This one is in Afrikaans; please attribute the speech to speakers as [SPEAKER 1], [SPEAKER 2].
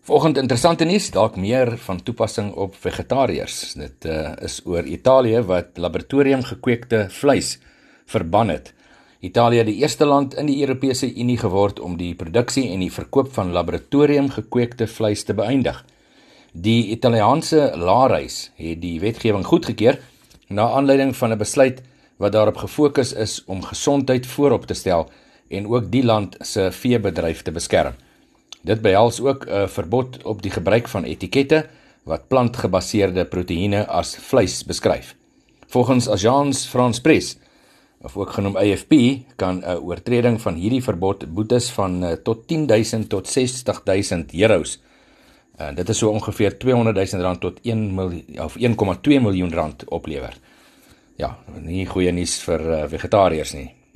[SPEAKER 1] Vanoggend interessante nuus, dalk meer van toepassing op vegetariërs. Dit uh, is oor Italië wat laboratorium gekweekte vleis verban het. Italië het die eerste land in die Europese Unie geword om die produksie en die verkoop van laboratorium gekweekte vleis te beëindig. Die Italiaanse laarhuis het die wetgewing goedgekeur na aanleiding van 'n besluit wat daarop gefokus is om gesondheid voorop te stel en ook die land se veebedryf te beskerm. Dit behels ook 'n verbod op die gebruik van etikette wat plantgebaseerde proteïene as vleis beskryf. Volgens Agence France-Presse, of ook genoem AFP, kan 'n oortreding van hierdie verbod boetes van eh, tot 10000 tot 60000 euros. En dit is so ongeveer 200000 rand tot 1 miljoen of 1,2 miljoen rand oplewer. Ja, nie goeie nuus vir uh, vegetariërs nie.